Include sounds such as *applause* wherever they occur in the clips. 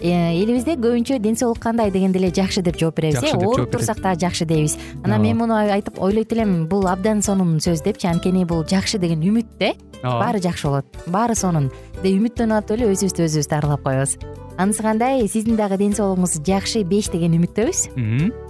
элибизде көбүнчө ден соолук кандай дегенде эле жакшы деп жооп беребиз э? ооруп турсак дагы жакшы дейбиз. Анан мен муну айтып ойлойт элем бул абдан сонун сөз депчи анткени бул жакшы деген үмүт да э ооба баары жакшы болот. Баары сонун. Деп үмүттөнүп атып эле өзүбүздү өзүбүз дарылап коебуз. Анысы кандай? Сиздин дагы ден соолугуңуз жакшы беш деген үмүттөбүз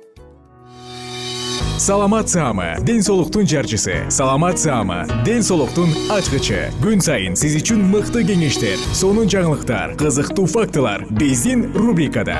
саламат саама ден соолуктун жарчысы. Саламат саама ден соолуктун ачкычы. Күн сайын сиз үчүн мыкты кеңештер сонун жаңылыктар кызыктуу фактылар биздин рубрикада.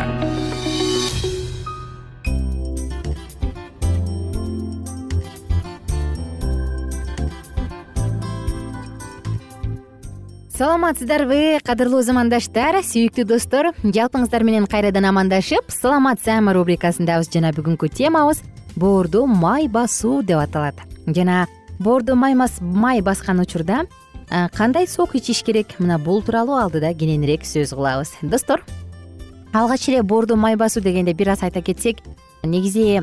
Саламатсыздарбы кадырлуу замандаштар сүйүктүү достор. Жалпыңыздар менен кайрадан амандашып саламат саама рубрикасындабыз. Жана бүгүнкү темабыз боорду май басуу деп аталат. Жана боордо май баскан учурда кандай сок ичиш керек? Мына бул тууралуу алдыда кененирээк сөз кылабыз. Достор алгач эле боордо май басуу дегенде бир аз айта кетсек негизи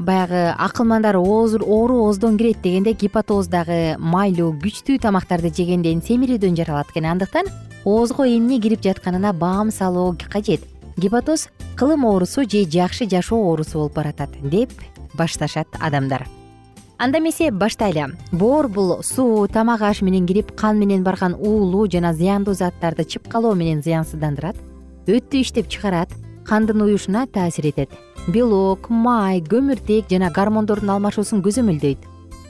баягы акылмандар оору ооздон кирет дегенде гипотоздагы майлуу күчтүү тамактарды жегенден семирүүдөн жаралат экен. Андыктан оозго эмне кирип жатканына баам салуу кажет. Гипотоз кылым оорусу же жакшы жашоо оорусу болуп баратат деп башташат адамдар. Анда эмесе баштайлы. Боор бул суу тамак аш менен кирип кан менен барган уулуу жана зыяндуу заттарды чыпкалоо менен зыянсыздандырат өттү иштеп чыгарат кандын уюшуна таасир этет. Белок май көмүртек жана гормондордун алмашуусун көзөмөлдөйт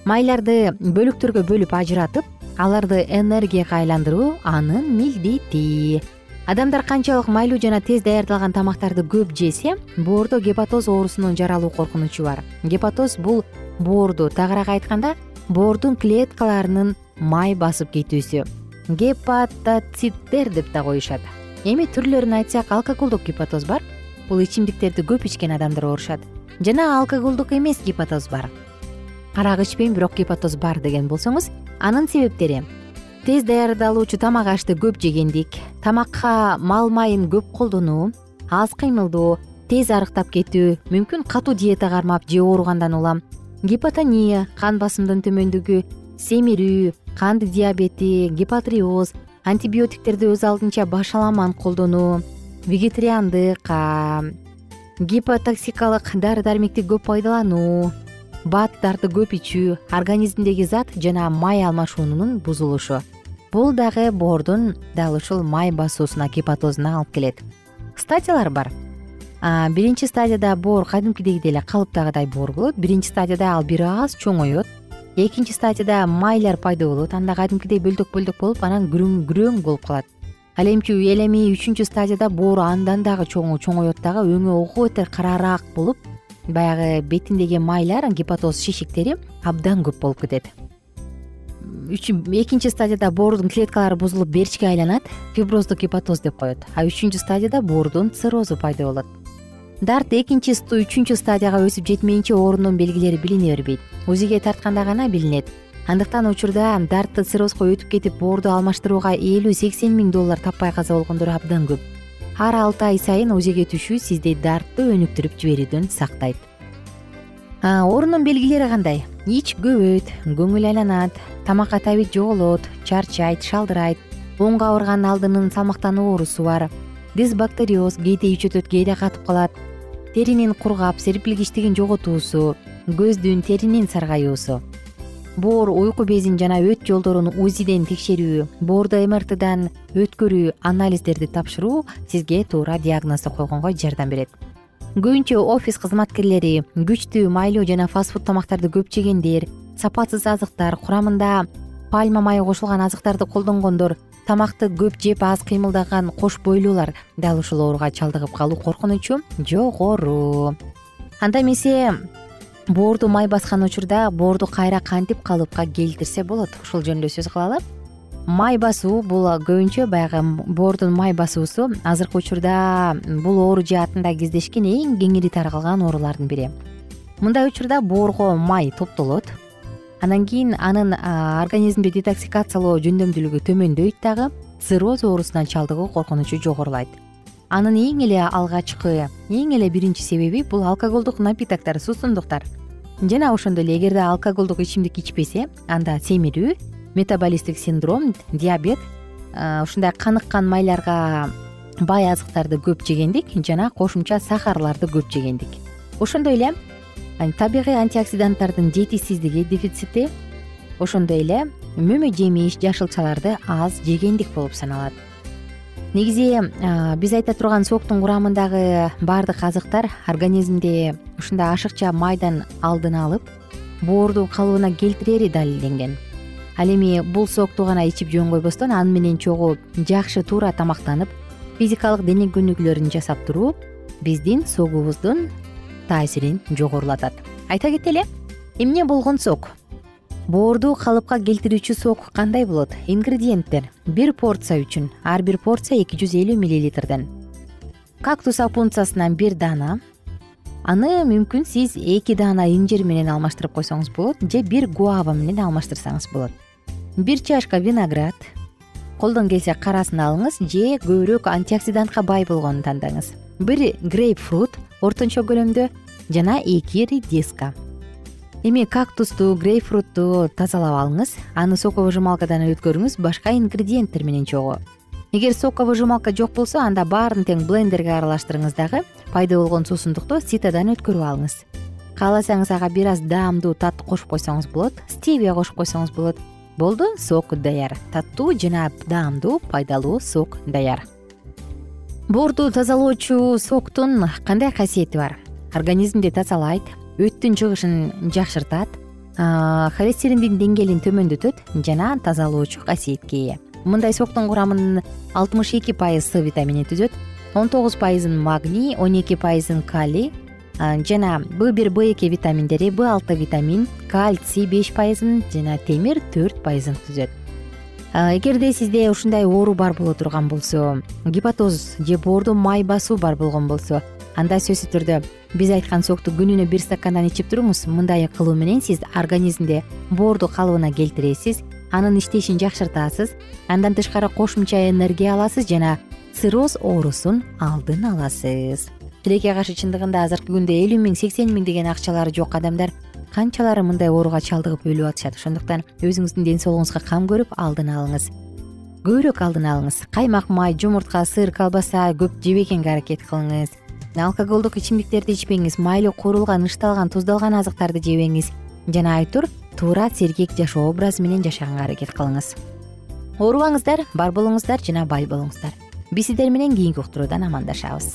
майларды бөлүктөргө бөлүп ажыратып аларды энергияга айландыруу анын милдети адамдар канчалык майлуу жана тез даярдалган тамактарды көп жесе боордо гепатоз оорусунун жаралуу коркунучу бар. Гепатоз бул боорду тагыраак айтканда боордун клеткаларынын май басып кетүүсү. Гепатоциттер деп да коюшат. Эми түрлөрүн айтсак алкоголдук гепатоз бар. Бул ичимдиктерди көп ичкен адамдар оорушат. Жана алкоголдук эмес гепатоз бар. Арак ичпейм бирок гепатоз бар деген болсоңуз анын себептери тез даярдалуучу тамак ашты көп жегендик. Тамакка мал майын көп колдонуу аз кыймылдоо тез арыктап кетүү мүмкүн катуу диета кармап же ооругандан улам. Гипотония кан басымдын төмөндүгү семирүү кандын диабети гипотриоз антибиотиктерди өз алдынча башаламан колдонуу вегетариандык гипотоксикалык дары дармекти көп пайдалануу баттарды көп ичүү организмдеги зат жана май алмашуунун бузулушу бул дагы боордун дал ушул май басуусуна гепатозуна алып келет. Стадиялар бар. Биринчи стадияда боор кадимкидегидей эле калыптагыдай боор болот. Биринчи стадияда ал бир аз чоңоет экинчи стадияда майлар пайда болот. Анда кадимкидей бөлдөк бөлдөк болуп анан күрөң болуп калат. Ал эми ал эми үчүнчү стадияда боор андан дагы чоңоет дагы өңү ого бетер караараак болуп баягы бетиндеги майлар гепатоз шишиктери абдан көп болуп кетет экинчи стадияда боордун клеткалары бузулуп берчке айланат фиброздук гепатоз деп коет. А үчүнчү стадияда боордун циррозу пайда болот. Дарт экинчи үчүнчү стадияга өсүп жетмейинче оорунун белгилери билине бербейт. Узиге тартканда гана билинет. Андыктан учурда дартты циррозго өтүп кетип боорду алмаштырууга элүү сексен миң доллар таппай каза болгондор абдан көп. Ар алты ай сайын узиге түшүү сизди дартты өнүктүрүп жиберүүдөн сактайт оорунун белгилери кандай? Ич көбөйт көңүл айланат тамакка табит жоголот чарчайт шалдырайт. Оңго ауырган алдынын салмактануу оорусу бар. Дисбактериоз кээде ичөтөт кээде катып калат. Теринин кургап серпилгичтигин жоготуусу көздүн теринин саргаюусу. Боор уйку безин жана өт жолдорун узиден текшерүү боорду мртдан өткөрүү анализдерди тапшыруу сизге туура диагнозду койгонго жардам берет көбүнчө офис кызматкерлери күчтүү майлуу жана фаст фуд тамактарды көп жегендер сапатсыз азыктар курамында пальма майы кошулган азыктарды колдонгондор тамакты көп жеп аз кыймылдаган кош бойлуулар дал ушул ооруга чалдыгып калуу коркунучу жогору. Анда эмесе боорду май баскан учурда боорду кайра кантип калыпка келтирсе болот? Ушул жөнүндө сөз кылалы май басуу бул көбүнчө баягы боордун май басуусу азыркы учурда бул оору жаатында кездешкен эң кеңири таркалган оорулардын бири. Мындай учурда боорго май топтолот. Андан кийин анын организмди детоксикациялоо жөндөмдүүлүгү төмөндөйт дагы цирроз оорусуна чалдыгуу коркунучу жогорулайт. Анын эң эле алгачкы эң эле биринчи себеби бул алкоголдук напитоктор суусундуктар жана ошондой эле эгерде алкоголдук ичимдик ичпесе анда семирүү метаболисттик синдром диабет ушундай каныккан майларга бай азыктарды көп жегендик жана кошумча сахарларды көп жегендик. Ошондой эле табигый антиоксиданттардын жетишсиздиги дефицити ошондой эле мөмө жемиш жашылчаларды аз жегендик болуп саналат. Негизи биз айта турган соктун курамындагы баардык азыктар организмде ушундай ашыкча майдан алдын алып боорду калыбына келтирери далилденген ал эми бул сокту гана ичип жөн койбостон аны менен чогуу жакшы туура тамактанып физикалык дене көнүгүүлөрүн жасап туруу биздин согубуздун таасирин жогорулатат. Айта кетели эмне болгон сок? Боорду калыпка келтирүүчү сок кандай болот? Ингредиенттер. Бир порция үчүн ар бир порция эки жүз элүү миллилитрден. Кактус апунцасынан бир даана аны мүмкүн сиз эки даана инжир менен алмаштырып койсоңуз болот же бир гуава менен алмаштырсаңыз болот бир чашка виноград. Колдон келсе карасын алыңыз же көбүрөөк антиоксидантка бай болгонун тандаңыз. Бир грейп фрут ортончо көлөмдө жана эки редиска эми кактусту грейпфрутту тазалап алыңыз. Аны соковыжималкадан өткөрүңүз башка ингредиенттер менен чогуу. Эгер соковыжималка жок болсо анда баарын тең блендерге аралаштырыңыз дагы пайда болгон суусундукту ситодан өткөрүп алыңыз. Кааласаңыз ага бир аз даамдуу таттык кошуп койсоңуз болот стевия кошуп койсоңуз болот болду сок даяр. Таттуу жана даамдуу пайдалуу сок даяр. Боорду тазалоочу соктун кандай касиети бар? Организмди тазалайт өттүн чыгышын жакшыртат холестериндин деңгээлин төмөндөтөт жана тазалоочу касиетке ээ мындай соктун курамын алтымыш эки пайыз с витамини түзөт он тогуз пайызын магний он эки пайызын калий жана б бир б эки витаминдери б алты витамин кальций беш пайызын жана темир төрт пайызын түзөт. Эгерде сизде ушундай оору бар боло турган болсо гепатоз же боордо май басуу бар болгон болсо анда сөзсүз түрдө биз айткан сокту күнүнө бир стакандан ичип туруңуз мындай кылуу менен сиз организмде боорду калыбына келтиресиз анын иштешин жакшыртасыз андан тышкары кошумча энергия аласыз жана цирроз оорусун алдын аласыз. Тилекке каршы чындыгында азыркы күндө элүү миң сексен миң деген акчалары жок адамдар канчалары мындай ооруга чалдыгып өлүп атышат. Ошондуктан өзүңүздүн ден соолугуңузга кам көрүп алдын алыңыз. Көбүрөөк алдын алыңыз. Каймак май жумуртка сыр колбаса көп жебегенге аракет кылыңыз. Алкоголдук ичимдиктерди ичпеңиз майлуу куурулган ышталган туздалган азыктарды жебеңиз. Жана айтор туура сергек жашоо образы менен жашаганга аракет кылыңыз. Оорубаңыздар бар болуңуздар жана бай болуңуздар. Биз сиздер менен кийинки уктуруудан амандашабыз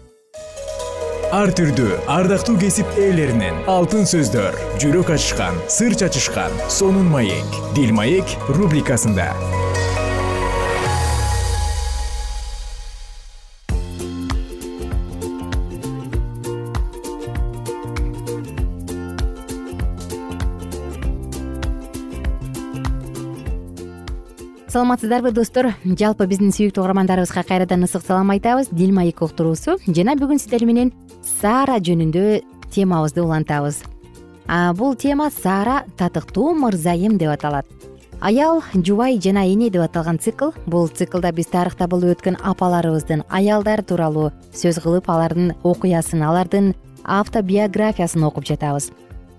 ар түрдүү ардактуу кесип ээлеринен алтын сөздөр жүрөк ачышкан сыр чачышкан сонун маек. Дил маек рубрикасында. Саламатсыздарбы достор. Жалпы биздин сүйүктүү угармандарыбызга кайрадан ысык салам айтабыз. Дил маек уктуруусу. Жана бүгүн сиздер менен саара жөнүндө темабызды улантабыз. Бул тема саара татыктуу мырзайым деп аталат. Аял жубай жана эне деп аталган цикл бул циклда биз тарыхта болуп өткөн апаларыбыздын аялдар тууралуу сөз кылып алардын окуясын алардын автобиографиясын окуп жатабыз.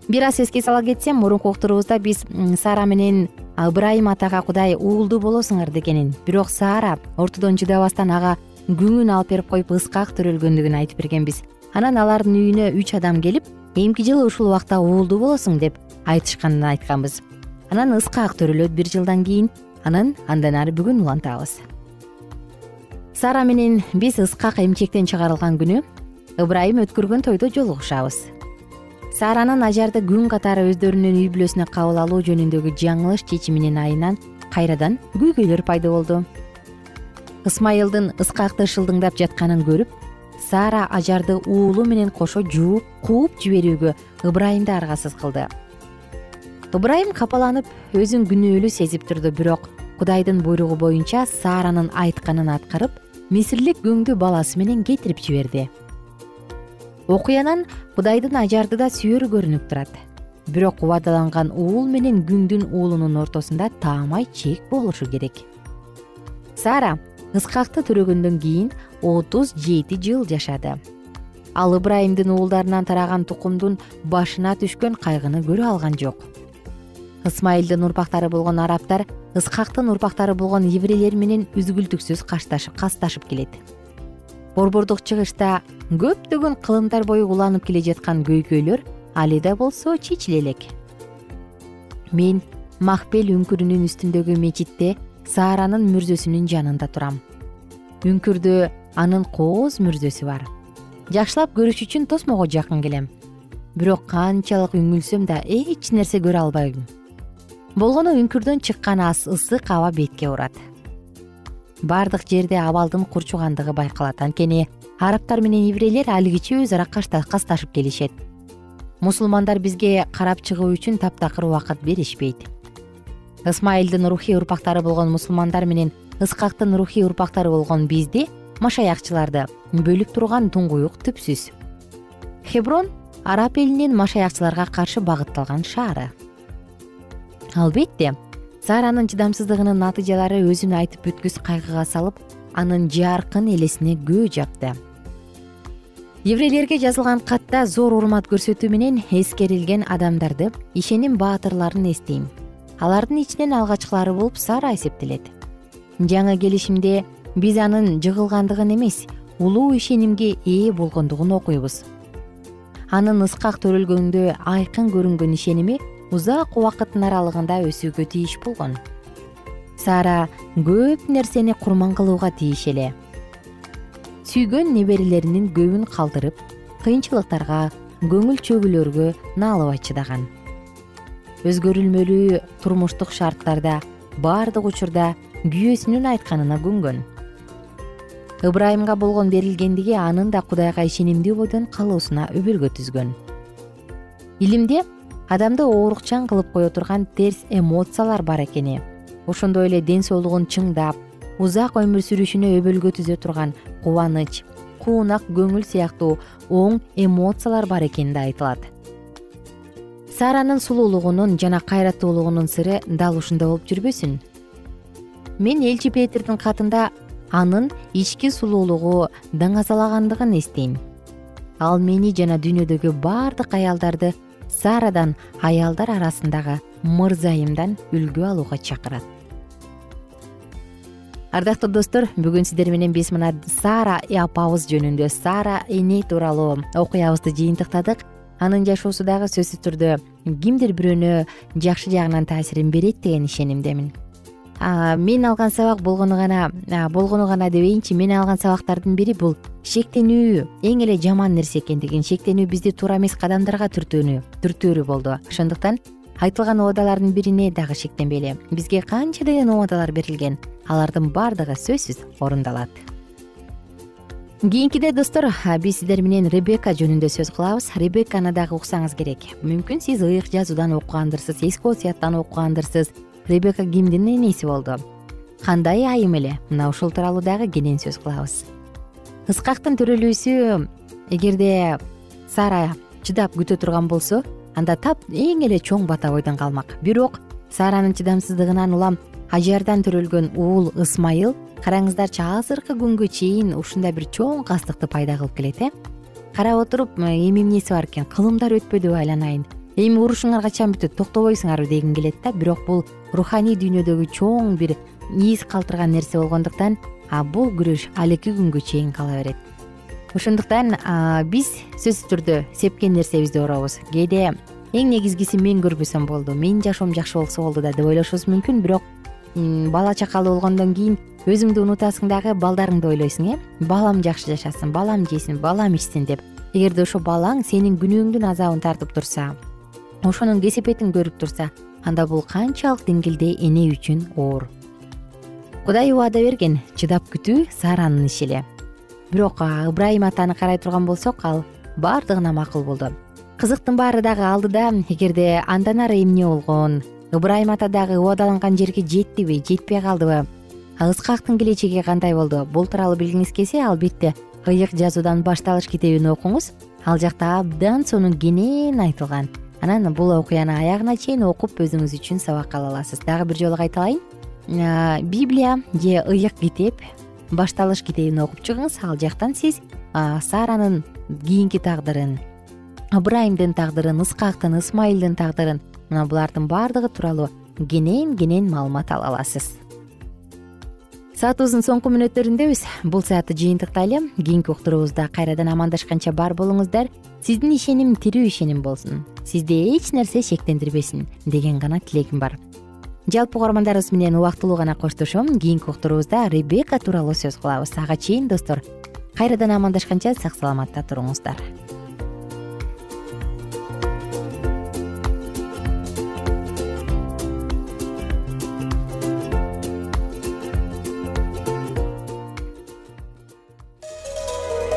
Бир аз эске сала кетсем мурунку уктуруубузда биз саара менен ыбрайым атага кудай уулду болосуңар дегенин. Бирок саара ортодон чыдабастан ага күңүн алып берип коюп ыскак төрөлгөндүгүн айтып бергенбиз анан алардын үйүнө үч адам келип эмки жылы ушул убакта уулду болосуң деп айтышканын айтканбыз. Анан ыскак төрөлөт бир жылдан кийин анан андан ары бүгүн улантабыз. Саара менен биз ыскак эмчектен чыгарылган күнү ыбрайым өткөргөн тойдо жолугушабыз сааранын ажарды күн катары өздөрүнүн үй бүлөсүнө кабыл алуу жөнүндөгү жаңылыш чечиминин айынан кайрадан көйгөйлөр пайда болду. Ысмайылдын ыскакты шылдыңдап жатканын көрүп саара ажарды уулу менен кошо жууп кууп жиберүүгө ыбрайымды аргасыз кылды. Ыбрайым капаланып өзүн күнөөлүү сезип турду бирок кудайдын буйругу боюнча сааранын айтканын аткарып мисирлик күңдү баласы менен кетирип жиберди. Окуянан кудайдын ажарды да сүйөрү көрүнүп турат. Бирок убадаланган уул менен күңдүн уулунун ортосунда таамай чек болушу керек. Саара ыскакты төрөгөндөн кийин отуз жети жыл жашады. Ал ыбрайымдын уулдарынан тараган тукумдун башына түшкөн кайгыны көрө алган жок. Ысмайылдын урпактары болгон арабтар ыскактын урпактары болгон еврейлер менен үзгүлтүксүз касташып келет. Борбордук чыгышта көптөгөн кылымдар бою уланып келе жаткан көйгөйлөр али да болсо чечиле элек. Мен махпел үңкүрүнүн үстүндөгү мечитте сааранын мүрзөсүнүн жанында турам. Үңкүрдө анын кооз мүрзөсү бар. Жакшылап көрүш үчүн тосмого жакын келем. Бирок канчалык үңүлсөм да эч нерсе көрө албайм. Болгону үңкүрдөн чыккан ысык аба бетке урат. Баардык жерде абалдын курчугандыгы байкалат. Анткени арабтар менен еврейлер алигиче өз ара касташып келишет. Мусулмандар бизге карап чыгуу үчүн таптакыр убакыт беришпейт. Ысмайылдын рухий урпактары болгон мусулмандар менен ыскактын рухий урпактары болгон бизди машаякчыларды бөлүп турган туңгуюк түпсүз. Хеброн араб элинин машаякчыларга каршы багытталган шаары. Албетте сааранын чыдамсыздыгынын натыйжалары өзүн айтып бүткүс кайгыга салып анын жаркын элесине көө жапты. Еврейлерге жазылган катта зор урмат көрсөтүү менен эскерилген адамдарды ишеним баатырларын эстейм. Алардын ичинен алгачкылары болуп саара эсептелет. Жаңы келишимде биз анын жыгылгандыгын эмес улуу ишенимге ээ болгондугун окуйбуз. Анын ыскак төрөлгөндө айкын көрүнгөн ишеними узак убакыттын аралыгында өсүүгө тийиш болгон. Саара көп нерсени курман кылууга тийиш эле. Сүйгөн неберелеринин көбүн калтырып кыйынчылыктарга көңүл чөгүүлөргө наалыбай чыдаган өзгөрүлмөлүү турмуштук шарттарда баардык учурда күйөөсүнүн айтканына көнгөн ыбрайымга болгон берилгендиги анын да кудайга ишенимдүү бойдон калуусуна өбөлгө түзгөн. Илимде адамды оорукчан кылып кое турган терс эмоциялар бар экени. Ошондой эле ден соолугун чыңдап узак өмүр сүрүшүнө өбөлгө түзө турган кубаныч куунак көңүл сыяктуу оң эмоциялар бар экени да айтылат. Сааранын сулуулугунун жана кайраттуулугунун сыры дал ушунда болуп жүрбөсүн. Мен элчи петрдин катында анын ички сулуулугу даңазалагандыгын эстейм. Ал мени жана дүйнөдөгү баардык аялдарды саарадан аялдар арасындагы мырзайымдан үлгү алууга чакырат. Ардактуу достор бүгүн сиздер менен биз мына саара апабыз жөнүндө саара эне тууралуу окуябызды жыйынтыктадык. Анын жашоосу дагы сөзсүз түрдө кимдир бирөөнө жакшы жагынан таасирин берет деген ишенимдемин мен алган сабак болгону гана болгону гана дебейинчи мен алган сабактардын бири бул шектенүү эң эле жаман нерсе экендигин шектенүү бизди туура эмес кадамдарга түртөөрү болду. Ошондуктан айтылган убадалардын бирине дагы шектенбейли бизге канчадеген убадалар берилген алардын баардыгы сөзсүз орундалат. Кийинкиде достор биз сиздер менен ребека жөнүндө сөз кылабыз. Ребеканы дагы уксаңыз керек. Мүмкүн сиз ыйык жазуудан окугандырсыз эски осуяттан окугандырсыз ребека кимдин энеси болду. Кандай айым эле? Мына ушул тууралуу дагы кенен сөз кылабыз. Ыскактын төрөлүүсү эгерде сара чыдап күтө турган болсо анда тап эң эле чоң бата бойдон калмак. Бирок сааранын чыдамсыздыгынан улам ажардан төрөлгөн уул ысмайыл караңыздарчы азыркы күнгө чейин ушундай бир чоң кастыкты пайда кылып келет э? Карап отуруп эми эмнеси бар экен? Кылымдар өтпөдүбү айланайын эми урушуңар качан бүтөт токтобойсуңарбы дегим келет да. Бирок бул руханий дүйнөдөгү чоң бир из калтырган нерсе болгондуктан бул күрөш алеки күнгө чейин кала берет. Ошондуктан биз сөзсүз түрдө сепкен нерсебизди уробуз кээде эң негизгиси мен көрбөсөм болду. Менин жашоом жакшы болсо болду да деп ойлошубуз мүмкүн. Бирок бала чакалуу болгондон кийин өзүңдү унутасың дагы балдарыңды ойлойсуң э. Балам жакшы жашасын балам жесин балам ичсин деп. Эгерде ошо балаң сенин күнөөңдүн азабын тартып турса ошонун кесепетин көрүп турса анда бул канчалык деңгээлде эне үчүн оор. Кудай убада берген чыдап күтүү сааранын иши эле бирок ыбрайым атаны карай турган болсок ал баардыгына макул болду. Кызыктын баары дагы алдыда эгерде андан ары эмне болгон ыбрайым ата дагы убадаланган жерге жеттиби жетпей калдыбы ыскактын келечеги кандай болду? Бул тууралуу билгиңиз келсе албетте ыйык жазуудан башталыш китебин окуңуз. Ал жакта абдан сонун кенен айтылган анан бул окуяны аягына чейин окуп өзүңүз үчүн сабак ала аласыз. Дагы бир жолу кайталайын библия же ыйык китеп башталыш китебин окуп чыгыңыз. Ал жактан сиз сааранын кийинки тагдырын ыбрайымдын тагдырын ыскактын ысмайылдын тагдырын мына булардын баардыгы тууралуу кенен кенен маалымат ала аласыз саатыбыздын соңку мүнөттөрүндөбүз бул саатты жыйынтыктайлы кийинки уктуруубузда кайрадан амандашканча бар болуңуздар. Сиздин ишеним тирүү ишеним болсун. Сизди эч нерсе шектендирбесин деген гана тилегим бар. Жалпы угармандарыбыз менен убактылуу гана коштошом. Кийинки уктуруубузда ребека тууралуу сөз кылабыз. Ага чейин достор кайрадан амандашканча сак саламатта туруңуздар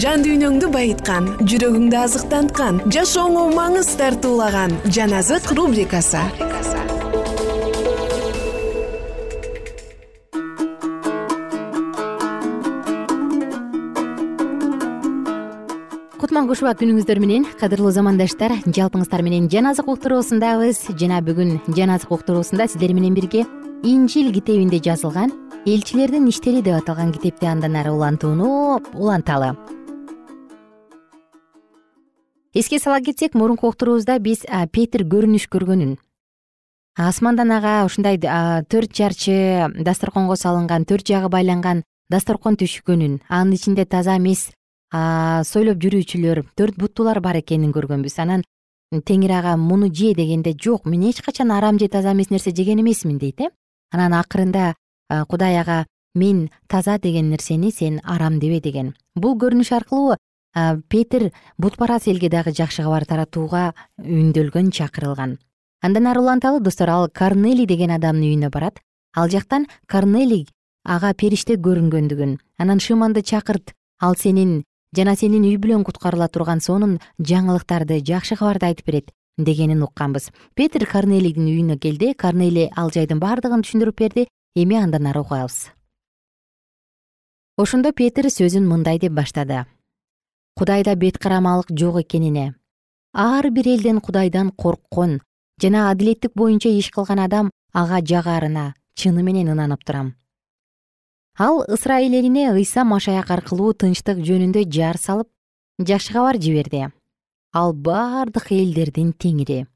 жан дүйнөңдү байыткан жүрөгүңдү азыктанткан жашооңо маңыз тартуулаган жан азык рубрикасы. Кутман кушубак күнүңүздөр менен кадырлуу замандаштар жалпыңыздар менен жан азык уктуруусундабыз. Жана бүгүн жан азык уктуруусунда сиздер менен бирге инжил китебинде жазылган элчилердин иштери деп аталган китепти андан ары улантууну уланталы эске сала кетсек мурунку уктуруубузда биз петир көрүнүш көргөнүн. Асмандан ага ушундай төрт жарчы дасторконго салынган төрт жагы байланган дасторкон түшкөнүн анын ичинде таза эмес сойлоп жүрүүчүлөр төрт буттуулар бар экенин көргөнбүз. Анан теңир ага муну же дегенде жок мен эч качан арам же таза эмес нерсе жеген эмесмин дейт э. Анан акырында кудай ага мен таза деген нерсени сен арам дебе деген. Бул көрүнүш аркылуу петир бутпарас элге дагы жакшы кабар таратууга үндөлгөн чакырылган. Андан ары уланталы достор ал корнелий деген адамдын үйүнө барат. Ал жактан корнелий ага периште көрүнгөндүгүн. Анан шыманды чакырт. Ал сенин жана сенин үй бүлөң куткарыла турган сонун жаңылыктарды жакшы кабарды айтып берет дегенин укканбыз. Петир корнелийдин үйүнө келди. Корнелий ал жайдын баардыгын түшүндүрүп берди. Эми андан ары угабыз. Ошондо петир сөзүн мындай деп баштады кудайда бет карамалык жок экенине. Ар бир элден кудайдан корккон жана адилеттик боюнча иш кылган адам ага жагаарына чыны менен ынанып турам. Ал ысрайыл элине ыйса машаяк аркылуу тынчтык жөнүндө жар салып жакшы кабар жиберди. Ал бардык элдердин теңири.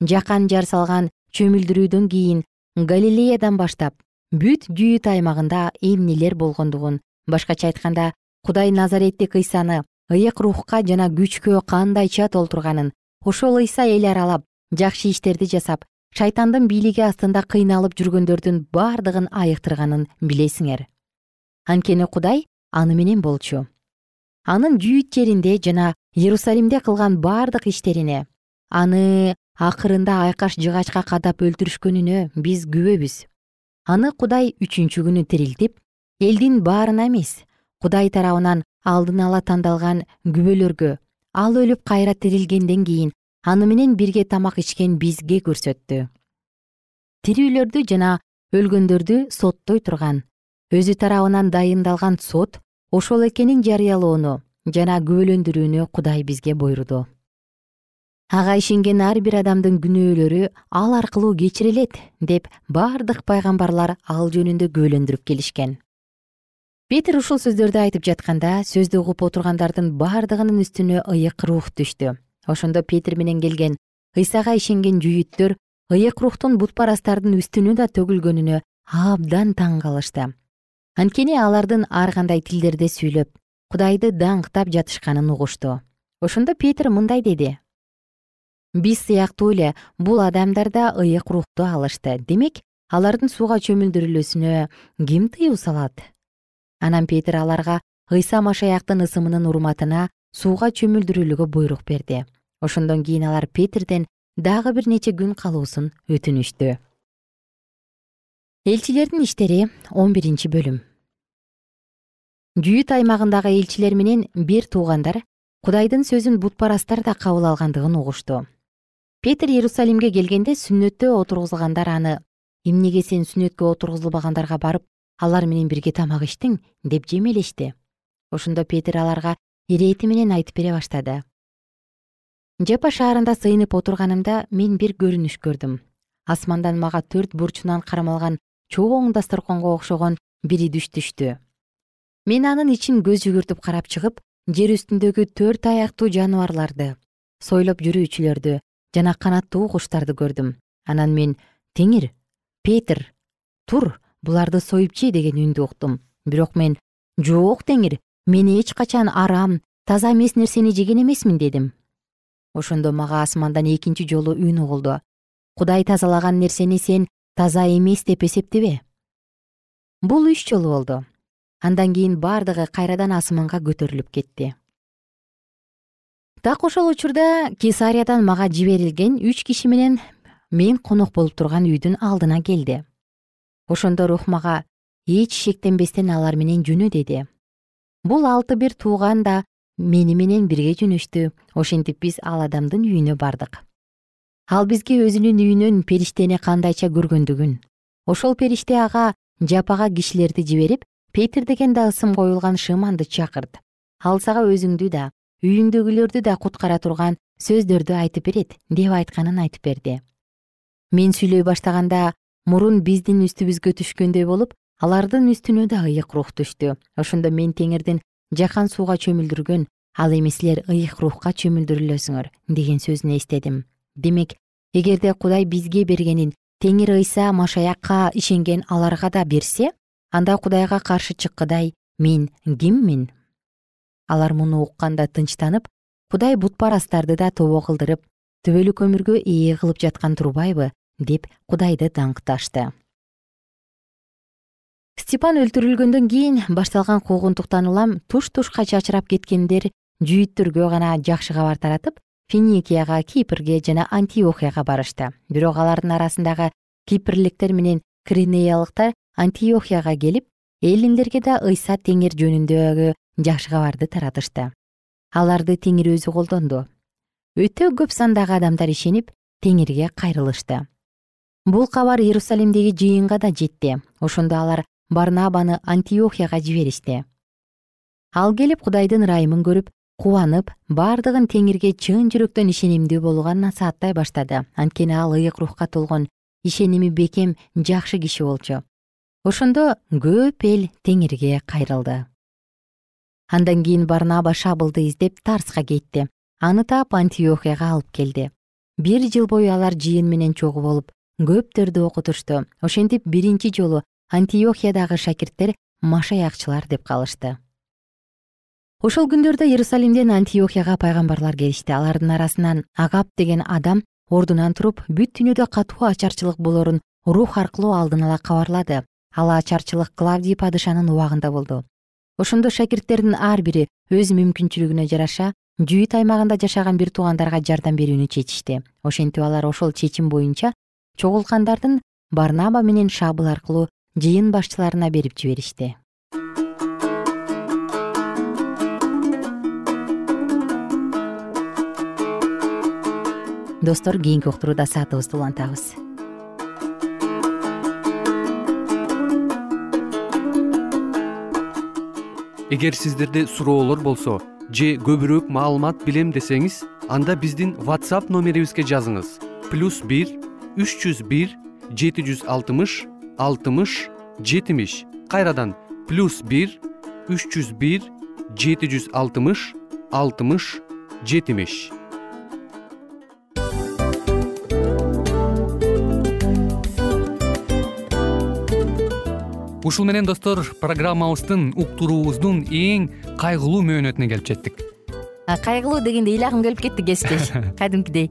Жакан жар салган чөмүлдүрүүдөн кийин галилеядан баштап бүт жүйүт аймагында эмнелер болгондугун башкача айтканда кудай назареттик ыйсаны ыйык рухка жана күчкө кандайча толтурганын ошол ыйса эл аралап жакшы иштерди жасап шайтандын бийлиги астында кыйналып жүргөндөрдүн бардыгын айыктырганын билесиңер. Анткени кудай аны менен болчу. Анын жүйүт жеринде жана иерусалимде кылган бардык иштерине аны акырында айкаш жыгачка кадап өлтүрүшкөнүнө биз күбөбүз. Аны кудай үчүнчү күнү тирилтип элдин баарына эмес кудай тарабынан алдын ала тандалган күбөлөргө ал өлүп кайра тирилгенден кийин аны менен бирге тамак ичкен бизге көрсөттү. Тирүүлөрдү жана өлгөндөрдү соттой турган. Өзү тарабынан дайындалган сот ошол экенин жарыялоону жана күбөлөндүрүүнү кудай бизге буйруду ага ишенген ар бир адамдын күнөөлөрү ал аркылуу кечирилет деп бардык пайгамбарлар ал жөнүндө күбөлөндүрүп келишкен петир ушул сөздөрдү айтып жатканда сөздү угуп отургандардын бардыгынын үстүнө ыйык рух түштү. Ошондо петир менен келген ыйсага ишенген жүйүттөр ыйык рухтун бутпарастардын үстүнө да төгүлгөнүнө абдан таң калышты. Анткени алардын ар кандай тилдерде сүйлөп кудайды даңктап жатышканын угушту. Ошондо петир мындай деди. Биз сыяктуу эле бул адамдар да ыйык рухту алышты. Демек алардын сууга чөмүлдүрүлүүсүнө ким тыюу салат анан петир аларга ыйса машаяктын ысымынын урматына сууга чөмүлдүрүлүүгө буйрук берди. Ошондон кийин алар петирден дагы бир нече күн калуусун өтүнүштү. Элчилердин иштери он биринчи бөлүм. Жүйүт аймагындагы элчилер менен бир туугандар кудайдын сөзүн бутпарастар да кабыл алгандыгын угушту. Петир иерусалимге келгенде сүннөттө отургузулгандар аны эмнеге сен сүннөткө отургузулбагандарга барып алар менен бирге тамак ичтиң деп жемелешти. Ошондо петир аларга ирети менен айтып бере баштады. Жапа шаарында сыйынып отурганымда мен бир көрүнүш көрдүм. Асмандан мага төрт бурчунан кармалган чоң дасторконго окшогон бир идиш түштү. Мен анын ичин көз жүгүртүп карап чыгып жер үстүндөгү төрт аяктуу жаныбарларды сойлоп жүрүүчүлөрдү жана канаттуу куштарды көрдүм. Анан мен теңир петир тур буларды союп же деген үндү уктум. Бирок мен жок теңир мен эч качан арам таза эмес нерсени жеген эмесмин дедим. Ошондо мага асмандан экинчи жолу үн угулду. Кудай тазалаган нерсени сен таза эмес деп эсептебе бул үч жолу болду. Андан кийин бардыгы кайрадан асманга көтөрүлүп кетти. Так ошол учурда кесариядан мага жиберилген үч киши менен мен конок болуп турган үйдүн алдына келди ошондо рух мага эч шектенбестен алар менен жөнө деди. Бул алты бир тууган да мени менен бирге жөнөштү. Ошентип биз ал адамдын үйүнө бардык. Ал бизге өзүнүн үйүнөн периштени кандайча көргөндүгүн. Ошол периште ага жапага кишилерди жиберип петир деген да ысым коюлган шыманды чакырт ал сага өзүңдү да үйүңдөгүлөрдү да куткара турган сөздөрдү айтып берет деп айтканын айтып берди. Мен сүйлөй баштаганда мурун биздин үстүбүзгө түшкөндөй болуп алардын үстүнө да ыйык рух түштү. Ошондо мен теңирдин жакан сууга чөмүлдүргөн ал эми силер ыйык рухка чөмүлдүрүлөсүңөр деген сөзүн эстедим. Демек эгерде кудай бизге бергенин теңир ыйса машаякка ишенген аларга да берсе анда кудайга каршы чыккыдай мен киммин? Алар муну укканда тынчтанып кудай бутпарастарды да тобо кылдырып төбөлүк өмүргө ээ кылып жаткан турбайбы деп кудайды даңкташты степан өлтүрүлгөндөн кийин башталган куугунтуктан улам туш тушка чачырап кеткендер жүйүттөргө гана жакшы кабар таратып финикияга кипрге жана антиохияга барышты. Бирок алардын арасындагы кипрликтер менен кринеялыктар антиохияга келип эллиндерге да ыйса теңир жөнүндөгү жакшы кабарды таратышты. Аларды теңир өзү колдонду. Өтө көп сандагы адамдар ишенип теңирге кайрылышты бул кабар иерусалимдеги жыйынга да жетти. Ошондо алар барнабаны антиохияга жиберишти. Ал келип кудайдын ырайымын көрүп кубанып бардыгын теңирге чын жүрөктөн ишенимдүү болууга насааттай баштады. Анткени ал ыйык рухка толгон ишеними бекем жакшы киши болчу. Ошондо көп эл теңирге кайрылды. Андан кийин барнаба шабылды издеп тарска кетти. Аны таап антиохияга алып келди. Бир жыл бою алар жыйын менен чогуу болуп көптөрдү окутушту. Ошентип биринчи жолу антиохиядагы шакирттер машаякчылар деп калышты. Ошол күндөрдө иерусалимден антиохияга пайгамбарлар келишти. Алардын арасынан агап деген адам ордунан туруп бүт дүйнөдө катуу ачарчылык болорун рух аркылуу алдын ала кабарлады. Ал ачарчылык клавдий падышанын убагында болду. Ошондо шакирттердин ар бири өз мүмкүнчүлүгүнө жараша жүйүт аймагында жашаган бир туугандарга жардам берүүнү чечишти. Ошентип алар ошол чечим боюнча чогулткандардын барнаба менен шабыл аркылуу жыйын башчыларына берип жиберишти. Достор кийинки уктурууда саатыбызды улантабыз эгер сиздерде суроолор болсо же көбүрөөк маалымат билем десеңиз анда биздин whatsapp номерибизге жазыңыз. Плюс бир үч жүз бир жети жүз алтымыш алтымыш жетимиш. Кайрадан плюс бир үч жүз бир жети жүз алтымыш алтымыш жетимиш. Ушул менен достор программабыздын уктуруубуздун эң кайгылуу мөөнөтүнө келип жеттик. Кайгылуу дегенде ыйлагым келип кетти кесиптеш. *laughs* Кадимкидей